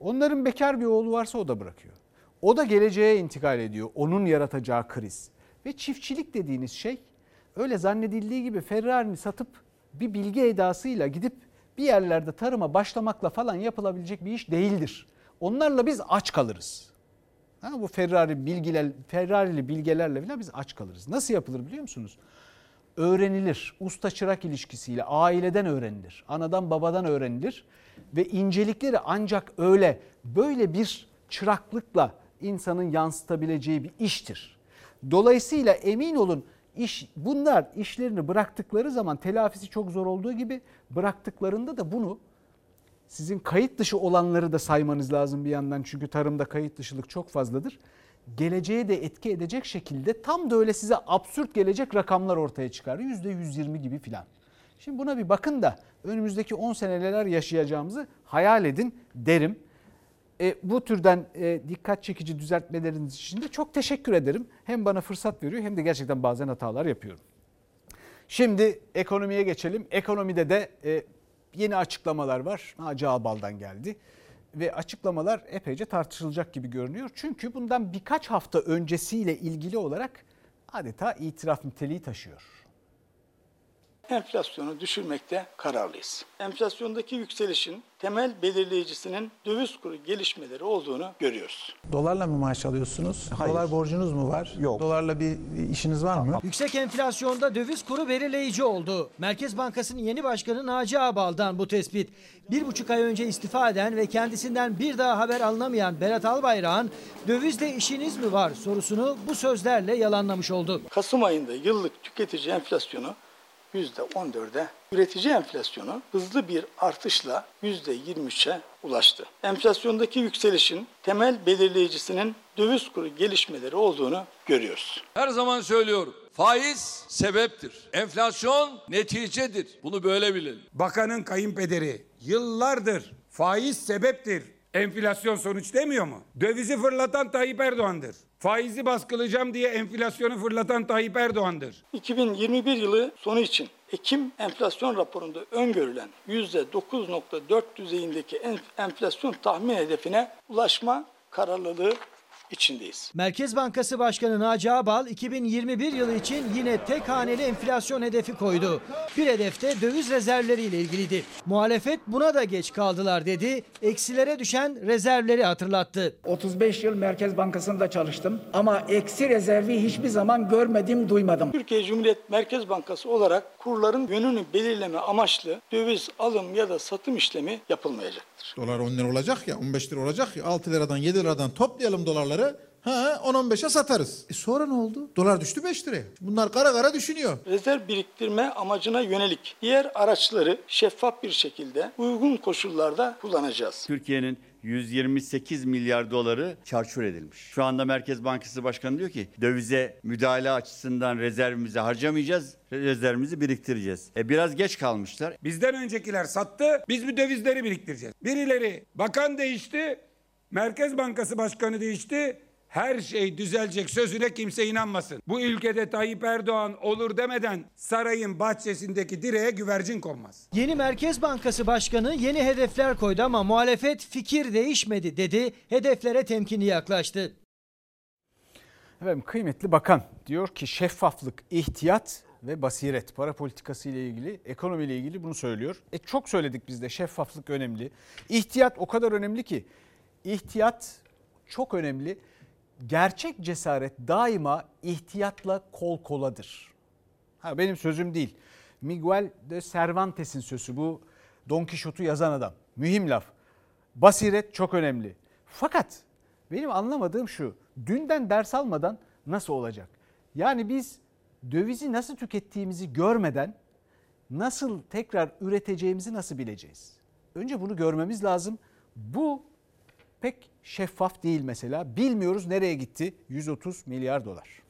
Onların bekar bir oğlu varsa o da bırakıyor. O da geleceğe intikal ediyor. Onun yaratacağı kriz. Ve çiftçilik dediğiniz şey öyle zannedildiği gibi Ferrari'ni satıp bir bilgi edasıyla gidip bir yerlerde tarıma başlamakla falan yapılabilecek bir iş değildir. Onlarla biz aç kalırız. Ha, bu Ferrari bilgiler, Ferrari'li bilgelerle bile biz aç kalırız. Nasıl yapılır biliyor musunuz? Öğrenilir. Usta çırak ilişkisiyle aileden öğrenilir. Anadan babadan öğrenilir. Ve incelikleri ancak öyle böyle bir çıraklıkla insanın yansıtabileceği bir iştir. Dolayısıyla emin olun iş bunlar işlerini bıraktıkları zaman telafisi çok zor olduğu gibi bıraktıklarında da bunu sizin kayıt dışı olanları da saymanız lazım bir yandan çünkü tarımda kayıt dışılık çok fazladır. geleceğe de etki edecek şekilde tam da öyle size absürt gelecek rakamlar ortaya çıkarıyor. %120 gibi filan. Şimdi buna bir bakın da önümüzdeki 10 sene neler yaşayacağımızı hayal edin derim. E, bu türden e, dikkat çekici düzeltmeleriniz için de çok teşekkür ederim. Hem bana fırsat veriyor hem de gerçekten bazen hatalar yapıyorum. Şimdi ekonomiye geçelim. Ekonomide de e, yeni açıklamalar var. Naci Ağbal'dan geldi. Ve açıklamalar epeyce tartışılacak gibi görünüyor. Çünkü bundan birkaç hafta öncesiyle ilgili olarak adeta itiraf niteliği taşıyor. Enflasyonu düşürmekte kararlıyız. Enflasyondaki yükselişin temel belirleyicisinin döviz kuru gelişmeleri olduğunu görüyoruz. Dolarla mı maaş alıyorsunuz? Hayır. Dolar borcunuz mu var? Yok. Dolarla bir işiniz var mı? Yüksek enflasyonda döviz kuru belirleyici oldu. Merkez Bankası'nın yeni başkanı Naci Ağbal'dan bu tespit. Bir buçuk ay önce istifa eden ve kendisinden bir daha haber alınamayan Berat Albayrak'ın dövizle işiniz mi var sorusunu bu sözlerle yalanlamış oldu. Kasım ayında yıllık tüketici enflasyonu %14'e, üretici enflasyonu hızlı bir artışla %23'e ulaştı. Enflasyondaki yükselişin temel belirleyicisinin döviz kuru gelişmeleri olduğunu görüyoruz. Her zaman söylüyorum. Faiz sebeptir. Enflasyon neticedir. Bunu böyle bilin. Bakanın kayınpederi yıllardır faiz sebeptir. Enflasyon sonuç demiyor mu? Dövizi fırlatan Tayyip Erdoğan'dır. Faizi baskılayacağım diye enflasyonu fırlatan Tayyip Erdoğan'dır. 2021 yılı sonu için Ekim enflasyon raporunda öngörülen %9.4 düzeyindeki en- enflasyon tahmin hedefine ulaşma kararlılığı içindeyiz. Merkez Bankası Başkanı Naci Ağbal 2021 yılı için yine tek haneli enflasyon hedefi koydu. Bir hedefte döviz rezervleriyle ilgiliydi. Muhalefet buna da geç kaldılar dedi. Eksilere düşen rezervleri hatırlattı. 35 yıl Merkez Bankası'nda çalıştım ama eksi rezervi hiçbir zaman görmedim, duymadım. Türkiye Cumhuriyet Merkez Bankası olarak kurların yönünü belirleme amaçlı döviz alım ya da satım işlemi yapılmayacaktır. Dolar 10 lira olacak ya 15 lira olacak ya 6 liradan 7 liradan toplayalım dolarları. Ha 10-15'e satarız. E sonra ne oldu? Dolar düştü 5 liraya. Bunlar kara kara düşünüyor. Rezerv biriktirme amacına yönelik diğer araçları şeffaf bir şekilde uygun koşullarda kullanacağız. Türkiye'nin 128 milyar doları çarçur edilmiş. Şu anda Merkez Bankası Başkanı diyor ki dövize müdahale açısından rezervimizi harcamayacağız, rezervimizi biriktireceğiz. E biraz geç kalmışlar. Bizden öncekiler sattı, biz bu dövizleri biriktireceğiz. Birileri bakan değişti, Merkez Bankası Başkanı değişti. Her şey düzelecek sözüne kimse inanmasın. Bu ülkede Tayyip Erdoğan olur demeden sarayın bahçesindeki direğe güvercin konmaz. Yeni Merkez Bankası Başkanı yeni hedefler koydu ama muhalefet fikir değişmedi dedi. Hedeflere temkinli yaklaştı. Efendim kıymetli bakan diyor ki şeffaflık, ihtiyat ve basiret para politikası ile ilgili, ekonomiyle ilgili bunu söylüyor. E çok söyledik biz de şeffaflık önemli. İhtiyat o kadar önemli ki ihtiyat çok önemli. Gerçek cesaret daima ihtiyatla kol koladır. Ha benim sözüm değil. Miguel de Cervantes'in sözü bu Don Quixote'u yazan adam. Mühim laf. Basiret çok önemli. Fakat benim anlamadığım şu. Dünden ders almadan nasıl olacak? Yani biz dövizi nasıl tükettiğimizi görmeden nasıl tekrar üreteceğimizi nasıl bileceğiz? Önce bunu görmemiz lazım. Bu pek şeffaf değil mesela. Bilmiyoruz nereye gitti 130 milyar dolar.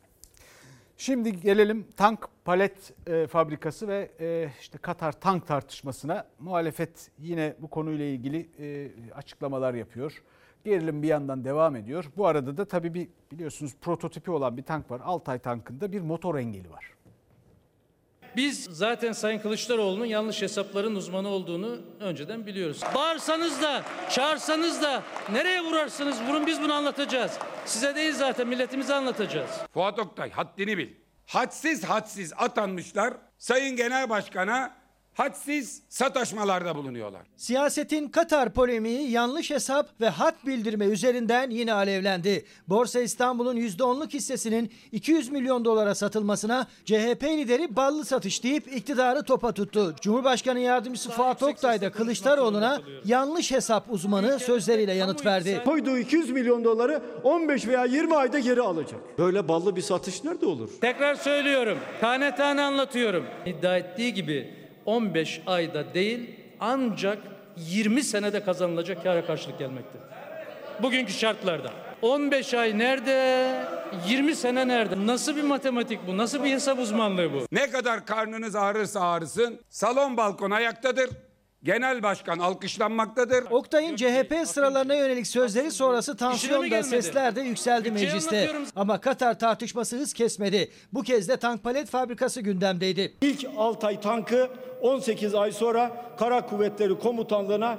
Şimdi gelelim tank palet e, fabrikası ve e, işte Katar tank tartışmasına. Muhalefet yine bu konuyla ilgili e, açıklamalar yapıyor. Gerilim bir yandan devam ediyor. Bu arada da tabii bir biliyorsunuz prototipi olan bir tank var. Altay tankında bir motor engeli var. Biz zaten Sayın Kılıçdaroğlu'nun yanlış hesapların uzmanı olduğunu önceden biliyoruz. Bağırsanız da, çağırsanız da nereye vurarsınız vurun biz bunu anlatacağız. Size değil zaten milletimize anlatacağız. Fuat Oktay haddini bil. Hadsiz hadsiz atanmışlar Sayın Genel Başkan'a hadsiz sataşmalarda bulunuyorlar. Siyasetin Katar polemiği yanlış hesap ve hat bildirme üzerinden yine alevlendi. Borsa İstanbul'un %10'luk hissesinin 200 milyon dolara satılmasına CHP lideri ballı satış deyip iktidarı topa tuttu. Cumhurbaşkanı Yardımcısı Fuat Oktay da Kılıçdaroğlu'na yanlış hesap uzmanı sözleriyle yanıt verdi. Koyduğu 200 milyon doları 15 veya 20 ayda geri alacak. Böyle ballı bir satış nerede olur? Tekrar söylüyorum, tane tane anlatıyorum. İddia ettiği gibi 15 ayda değil ancak 20 senede kazanılacak kâra karşılık gelmektedir. Bugünkü şartlarda. 15 ay nerede? 20 sene nerede? Nasıl bir matematik bu? Nasıl bir hesap uzmanlığı bu? Ne kadar karnınız ağrırsa ağrısın salon balkon ayaktadır. Genel başkan alkışlanmaktadır. Oktay'ın CHP sıralarına yönelik sözleri sonrası tansiyonda sesler de yükseldi şey mecliste. Ama Katar tartışması hız kesmedi. Bu kez de tank palet fabrikası gündemdeydi. İlk Altay tankı 18 ay sonra Kara Kuvvetleri Komutanlığı'na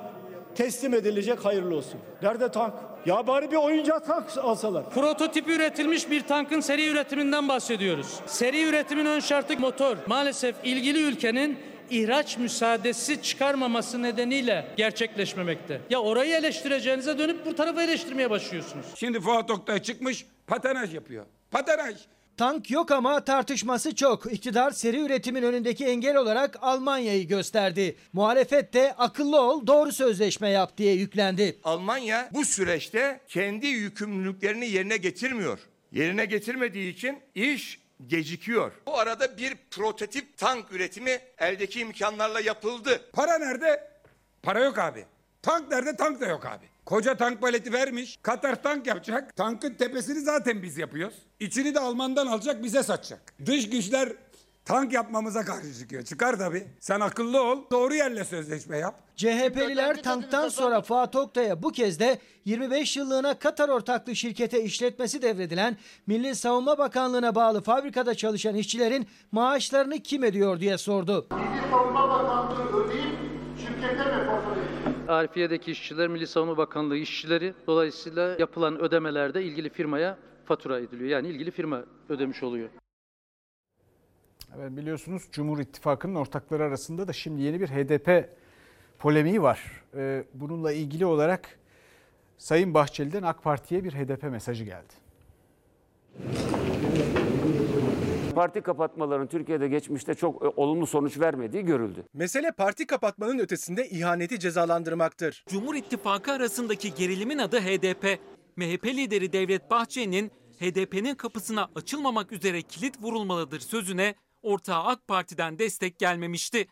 teslim edilecek hayırlı olsun. Nerede tank? Ya bari bir oyuncak tank alsalar. Prototip üretilmiş bir tankın seri üretiminden bahsediyoruz. Seri üretimin ön şartı motor. Maalesef ilgili ülkenin ihraç müsaadesi çıkarmaması nedeniyle gerçekleşmemekte. Ya orayı eleştireceğinize dönüp bu tarafı eleştirmeye başlıyorsunuz. Şimdi Fuat Oktay çıkmış patenaj yapıyor. Patenaj. Tank yok ama tartışması çok. İktidar seri üretimin önündeki engel olarak Almanya'yı gösterdi. Muhalefet de akıllı ol doğru sözleşme yap diye yüklendi. Almanya bu süreçte kendi yükümlülüklerini yerine getirmiyor. Yerine getirmediği için iş gecikiyor. Bu arada bir prototip tank üretimi eldeki imkanlarla yapıldı. Para nerede? Para yok abi. Tank nerede? Tank da yok abi. Koca tank paleti vermiş. Katar tank yapacak. Tankın tepesini zaten biz yapıyoruz. İçini de Alman'dan alacak bize satacak. Dış güçler tank yapmamıza karşı çıkıyor. Çıkar tabii. Sen akıllı ol. Doğru yerle sözleşme yap. CHP'liler tanktan sonra Fuat Oktay'a bu kez de 25 yıllığına Katar ortaklı şirkete işletmesi devredilen Milli Savunma Bakanlığı'na bağlı fabrikada çalışan işçilerin maaşlarını kim ödüyor diye sordu. Arifiye'deki işçiler Milli Savunma Bakanlığı işçileri dolayısıyla yapılan ödemelerde ilgili firmaya fatura ediliyor. Yani ilgili firma ödemiş oluyor. Evet, biliyorsunuz Cumhur İttifakı'nın ortakları arasında da şimdi yeni bir HDP polemiği var. Ee, bununla ilgili olarak Sayın Bahçeli'den AK Parti'ye bir HDP mesajı geldi. Parti kapatmaların Türkiye'de geçmişte çok e, olumlu sonuç vermediği görüldü. Mesele parti kapatmanın ötesinde ihaneti cezalandırmaktır. Cumhur İttifakı arasındaki gerilimin adı HDP. MHP lideri Devlet Bahçeli'nin HDP'nin kapısına açılmamak üzere kilit vurulmalıdır sözüne ortağı AK Parti'den destek gelmemişti.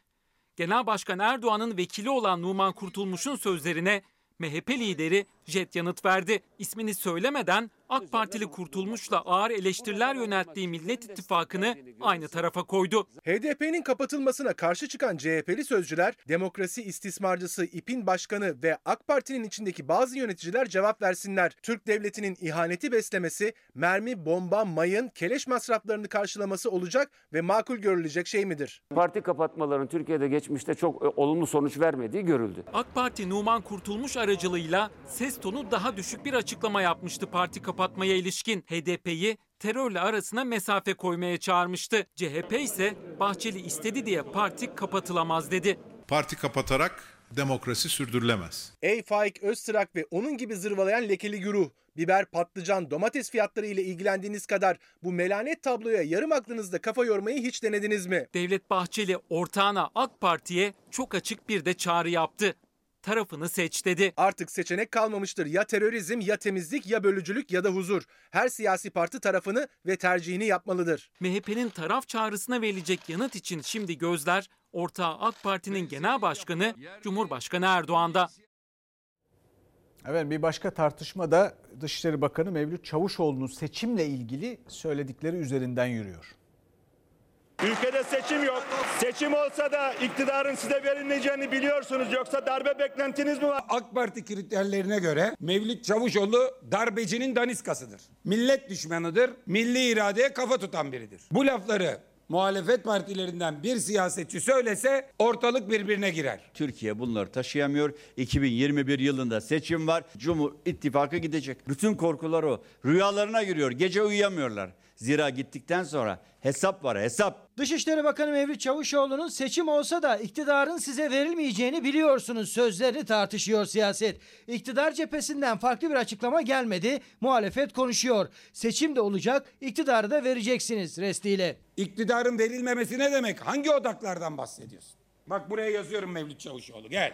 Genel Başkan Erdoğan'ın vekili olan Numan Kurtulmuş'un sözlerine MHP lideri jet yanıt verdi. İsmini söylemeden AK Partili Kurtulmuş'la ağır eleştiriler yönelttiği Millet İttifakı'nı aynı tarafa koydu. HDP'nin kapatılmasına karşı çıkan CHP'li sözcüler, demokrasi istismarcısı İP'in başkanı ve AK Parti'nin içindeki bazı yöneticiler cevap versinler. Türk devletinin ihaneti beslemesi, mermi, bomba, mayın, keleş masraflarını karşılaması olacak ve makul görülecek şey midir? Parti kapatmaların Türkiye'de geçmişte çok e, olumlu sonuç vermediği görüldü. AK Parti Numan Kurtulmuş aracılığıyla ses tonu daha düşük bir açıklama yapmıştı parti kapatmaya ilişkin. HDP'yi terörle arasına mesafe koymaya çağırmıştı. CHP ise Bahçeli istedi diye parti kapatılamaz dedi. Parti kapatarak demokrasi sürdürülemez. Ey Faik Öztrak ve onun gibi zırvalayan lekeli güruh, biber, patlıcan, domates fiyatları ile ilgilendiğiniz kadar bu melanet tabloya yarım aklınızda kafa yormayı hiç denediniz mi? Devlet Bahçeli ortağına AK Parti'ye çok açık bir de çağrı yaptı. Tarafını seç dedi. Artık seçenek kalmamıştır. Ya terörizm, ya temizlik, ya bölücülük ya da huzur. Her siyasi parti tarafını ve tercihini yapmalıdır. MHP'nin taraf çağrısına verilecek yanıt için şimdi gözler ortağı AK Parti'nin genel başkanı Cumhurbaşkanı Erdoğan'da. Evet bir başka tartışma da Dışişleri Bakanı Mevlüt Çavuşoğlu'nun seçimle ilgili söyledikleri üzerinden yürüyor. Ülkede seçim yok. Seçim olsa da iktidarın size verilmeyeceğini biliyorsunuz. Yoksa darbe beklentiniz mi var? AK Parti kriterlerine göre Mevlüt Çavuşoğlu darbecinin daniskasıdır. Millet düşmanıdır. Milli iradeye kafa tutan biridir. Bu lafları muhalefet partilerinden bir siyasetçi söylese ortalık birbirine girer. Türkiye bunları taşıyamıyor. 2021 yılında seçim var. Cumhur İttifakı gidecek. Bütün korkular o. Rüyalarına giriyor. Gece uyuyamıyorlar. Zira gittikten sonra hesap var hesap. Dışişleri Bakanı Mevlüt Çavuşoğlu'nun seçim olsa da iktidarın size verilmeyeceğini biliyorsunuz sözlerini tartışıyor siyaset. İktidar cephesinden farklı bir açıklama gelmedi. Muhalefet konuşuyor. Seçim de olacak, iktidarı da vereceksiniz restiyle. İktidarın verilmemesi ne demek? Hangi odaklardan bahsediyorsun? Bak buraya yazıyorum Mevlüt Çavuşoğlu gel.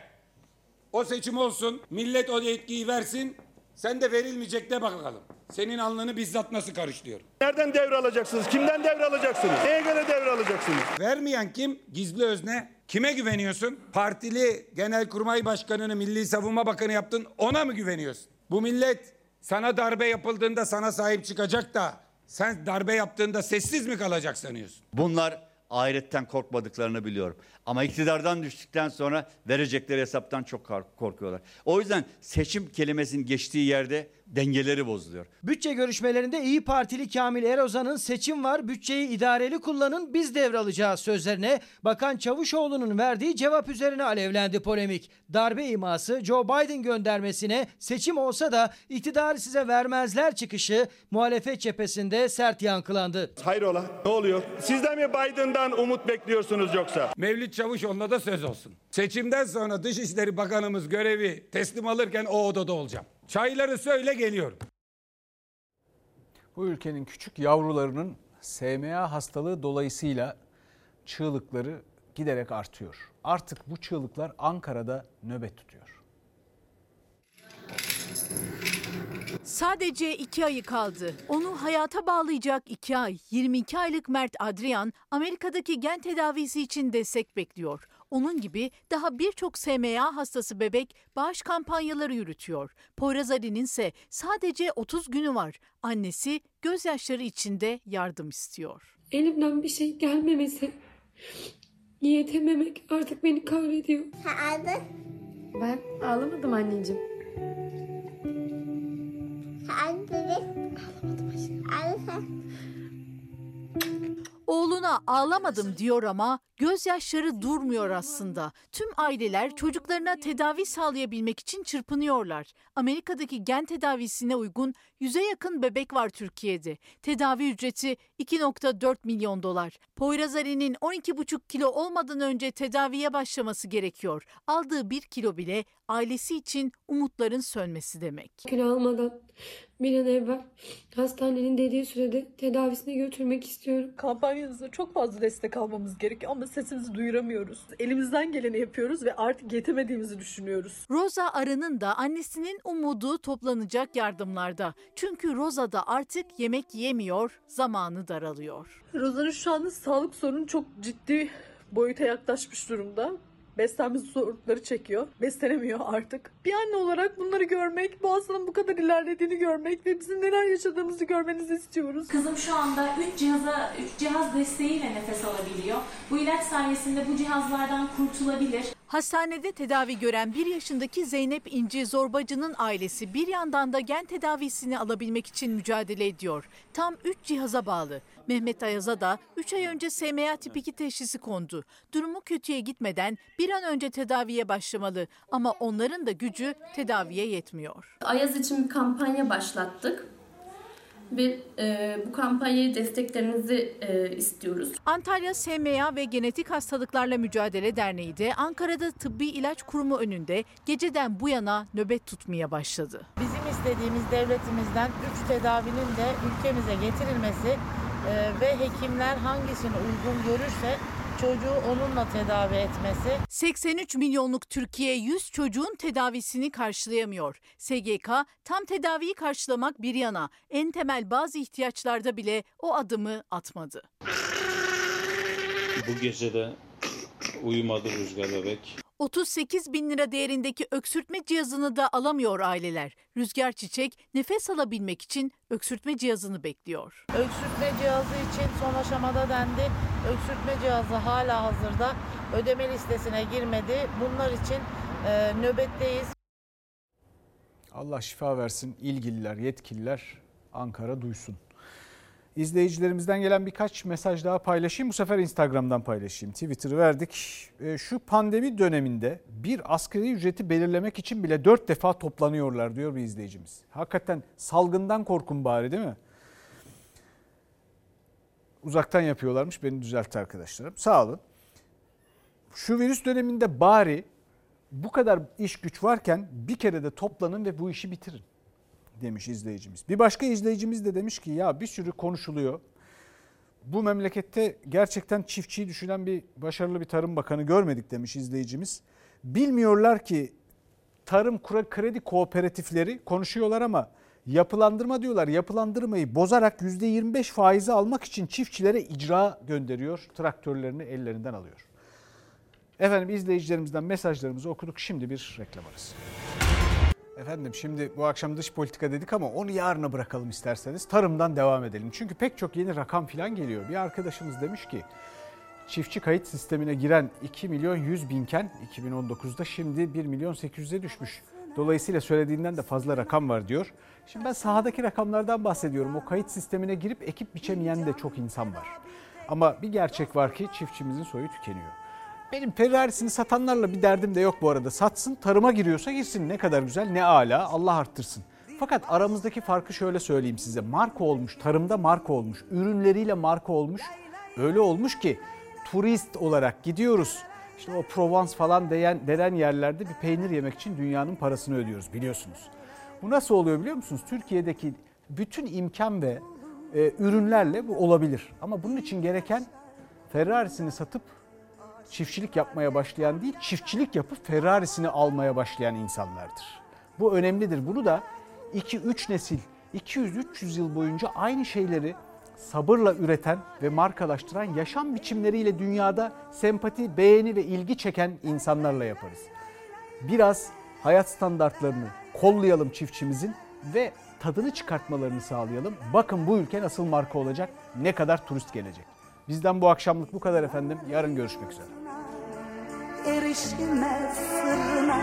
O seçim olsun, millet o yetkiyi versin, sen de verilmeyecek de bakalım. Senin alnını bizzat nasıl karışlıyorum. Nereden devralacaksınız? Kimden devralacaksınız? Neye göre devralacaksınız? Vermeyen kim? Gizli özne. Kime güveniyorsun? Partili Genelkurmay Başkanı'nı Milli Savunma Bakanı yaptın ona mı güveniyorsun? Bu millet Sana darbe yapıldığında sana sahip çıkacak da sen darbe yaptığında sessiz mi kalacak sanıyorsun? Bunlar ahiretten korkmadıklarını biliyorum. Ama iktidardan düştükten sonra verecekleri hesaptan çok korkuyorlar. O yüzden seçim kelimesinin geçtiği yerde dengeleri bozuluyor. Bütçe görüşmelerinde İyi Partili Kamil Erozan'ın seçim var bütçeyi idareli kullanın biz devralacağız sözlerine Bakan Çavuşoğlu'nun verdiği cevap üzerine alevlendi polemik. Darbe iması Joe Biden göndermesine seçim olsa da iktidarı size vermezler çıkışı muhalefet cephesinde sert yankılandı. Hayrola ne oluyor? Siz de mi Biden'dan umut bekliyorsunuz yoksa? Mevlüt Çavuşoğlu'na da söz olsun. Seçimden sonra Dışişleri Bakanımız görevi teslim alırken o odada olacağım. Çayları söyle geliyorum. Bu ülkenin küçük yavrularının SMA hastalığı dolayısıyla çığlıkları giderek artıyor. Artık bu çığlıklar Ankara'da nöbet tutuyor. Sadece iki ayı kaldı. Onu hayata bağlayacak iki ay. 22 aylık Mert Adrian Amerika'daki gen tedavisi için destek bekliyor. Onun gibi daha birçok SMA hastası bebek bağış kampanyaları yürütüyor. Poyraz Ali'nin ise sadece 30 günü var. Annesi gözyaşları içinde yardım istiyor. Elimden bir şey gelmemesi, yetememek artık beni kahrediyor. Ağladın? Ben ağlamadım anneciğim. Ağladın. Ağlamadım aşkım. Ağladın. Oğluna ağlamadım diyor ama gözyaşları durmuyor aslında. Tüm aileler çocuklarına tedavi sağlayabilmek için çırpınıyorlar. Amerika'daki gen tedavisine uygun yüze yakın bebek var Türkiye'de. Tedavi ücreti 2.4 milyon dolar. Poyraz Ali'nin 12,5 kilo olmadan önce tedaviye başlaması gerekiyor. Aldığı 1 kilo bile ailesi için umutların sönmesi demek. Kilo almadan bir an evvel hastanenin dediği sürede tedavisine götürmek istiyorum. Kampanyanızda çok fazla destek almamız gerekiyor ama sesimizi duyuramıyoruz. Elimizden geleni yapıyoruz ve artık yetemediğimizi düşünüyoruz. Rosa Arı'nın da annesinin umudu toplanacak yardımlarda. Çünkü Rosa da artık yemek yemiyor, zamanı daralıyor. Roza'nın şu anda sağlık sorunu çok ciddi boyuta yaklaşmış durumda beslenme zorlukları çekiyor. Beslenemiyor artık. Bir anne olarak bunları görmek, bu hastanın bu kadar ilerlediğini görmek ve bizim neler yaşadığımızı görmenizi istiyoruz. Kızım şu anda 3 cihaza 3 cihaz desteğiyle nefes alabiliyor. Bu ilaç sayesinde bu cihazlardan kurtulabilir. Hastanede tedavi gören 1 yaşındaki Zeynep İnci Zorbacı'nın ailesi bir yandan da gen tedavisini alabilmek için mücadele ediyor. Tam 3 cihaza bağlı. Mehmet Ayaz'a da 3 ay önce SMA tip 2 teşhisi kondu. Durumu kötüye gitmeden bir an önce tedaviye başlamalı ama onların da gücü tedaviye yetmiyor. Ayaz için bir kampanya başlattık ve e, bu kampanyayı desteklerinizi e, istiyoruz. Antalya SMA ve Genetik Hastalıklarla Mücadele Derneği de Ankara'da Tıbbi İlaç Kurumu önünde geceden bu yana nöbet tutmaya başladı. Bizim istediğimiz devletimizden 3 tedavinin de ülkemize getirilmesi e, ve hekimler hangisini uygun görürse çocuğu onunla tedavi etmesi. 83 milyonluk Türkiye 100 çocuğun tedavisini karşılayamıyor. SGK tam tedaviyi karşılamak bir yana en temel bazı ihtiyaçlarda bile o adımı atmadı. Bu gece de uyumadı Rüzgar bebek. 38 bin lira değerindeki öksürtme cihazını da alamıyor aileler. Rüzgar Çiçek nefes alabilmek için öksürtme cihazını bekliyor. Öksürtme cihazı için son aşamada dendi. Öksürtme cihazı hala hazırda. Ödeme listesine girmedi. Bunlar için e, nöbetteyiz. Allah şifa versin ilgililer, yetkililer Ankara duysun. İzleyicilerimizden gelen birkaç mesaj daha paylaşayım. Bu sefer Instagram'dan paylaşayım. Twitter'ı verdik. E, şu pandemi döneminde bir asgari ücreti belirlemek için bile dört defa toplanıyorlar diyor bir izleyicimiz. Hakikaten salgından korkun bari değil mi? Uzaktan yapıyorlarmış. Beni düzeltti arkadaşlarım. Sağ olun. Şu virüs döneminde bari bu kadar iş güç varken bir kere de toplanın ve bu işi bitirin demiş izleyicimiz. Bir başka izleyicimiz de demiş ki ya bir sürü konuşuluyor. Bu memlekette gerçekten çiftçiyi düşünen bir başarılı bir tarım bakanı görmedik demiş izleyicimiz. Bilmiyorlar ki tarım kredi kooperatifleri konuşuyorlar ama yapılandırma diyorlar. Yapılandırmayı bozarak %25 faizi almak için çiftçilere icra gönderiyor. Traktörlerini ellerinden alıyor. Efendim izleyicilerimizden mesajlarımızı okuduk. Şimdi bir reklam arası. Efendim şimdi bu akşam dış politika dedik ama onu yarına bırakalım isterseniz. Tarımdan devam edelim. Çünkü pek çok yeni rakam falan geliyor. Bir arkadaşımız demiş ki çiftçi kayıt sistemine giren 2 milyon 100 binken 2019'da şimdi 1 milyon 800'e düşmüş. Dolayısıyla söylediğinden de fazla rakam var diyor. Şimdi ben sahadaki rakamlardan bahsediyorum. O kayıt sistemine girip ekip biçemeyen de çok insan var. Ama bir gerçek var ki çiftçimizin soyu tükeniyor. Benim Ferrari'sini satanlarla bir derdim de yok bu arada. Satsın, tarıma giriyorsa girsin. Ne kadar güzel, ne ala. Allah arttırsın. Fakat aramızdaki farkı şöyle söyleyeyim size. Marka olmuş, tarımda marka olmuş, ürünleriyle marka olmuş. Öyle olmuş ki turist olarak gidiyoruz. İşte o Provence falan diyen, denen yerlerde bir peynir yemek için dünyanın parasını ödüyoruz biliyorsunuz. Bu nasıl oluyor biliyor musunuz? Türkiye'deki bütün imkan ve e, ürünlerle bu olabilir. Ama bunun için gereken Ferrari'sini satıp çiftçilik yapmaya başlayan değil, çiftçilik yapıp Ferrari'sini almaya başlayan insanlardır. Bu önemlidir. Bunu da 2-3 nesil, 200-300 yıl boyunca aynı şeyleri sabırla üreten ve markalaştıran yaşam biçimleriyle dünyada sempati, beğeni ve ilgi çeken insanlarla yaparız. Biraz hayat standartlarını kollayalım çiftçimizin ve tadını çıkartmalarını sağlayalım. Bakın bu ülke nasıl marka olacak, ne kadar turist gelecek. Bizden bu akşamlık bu kadar efendim. Yarın görüşmek üzere. Erişilmez sırrına.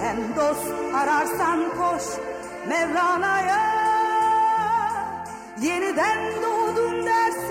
Sen dost ararsan koş Mevlana'ya. Yeniden doğdun dersin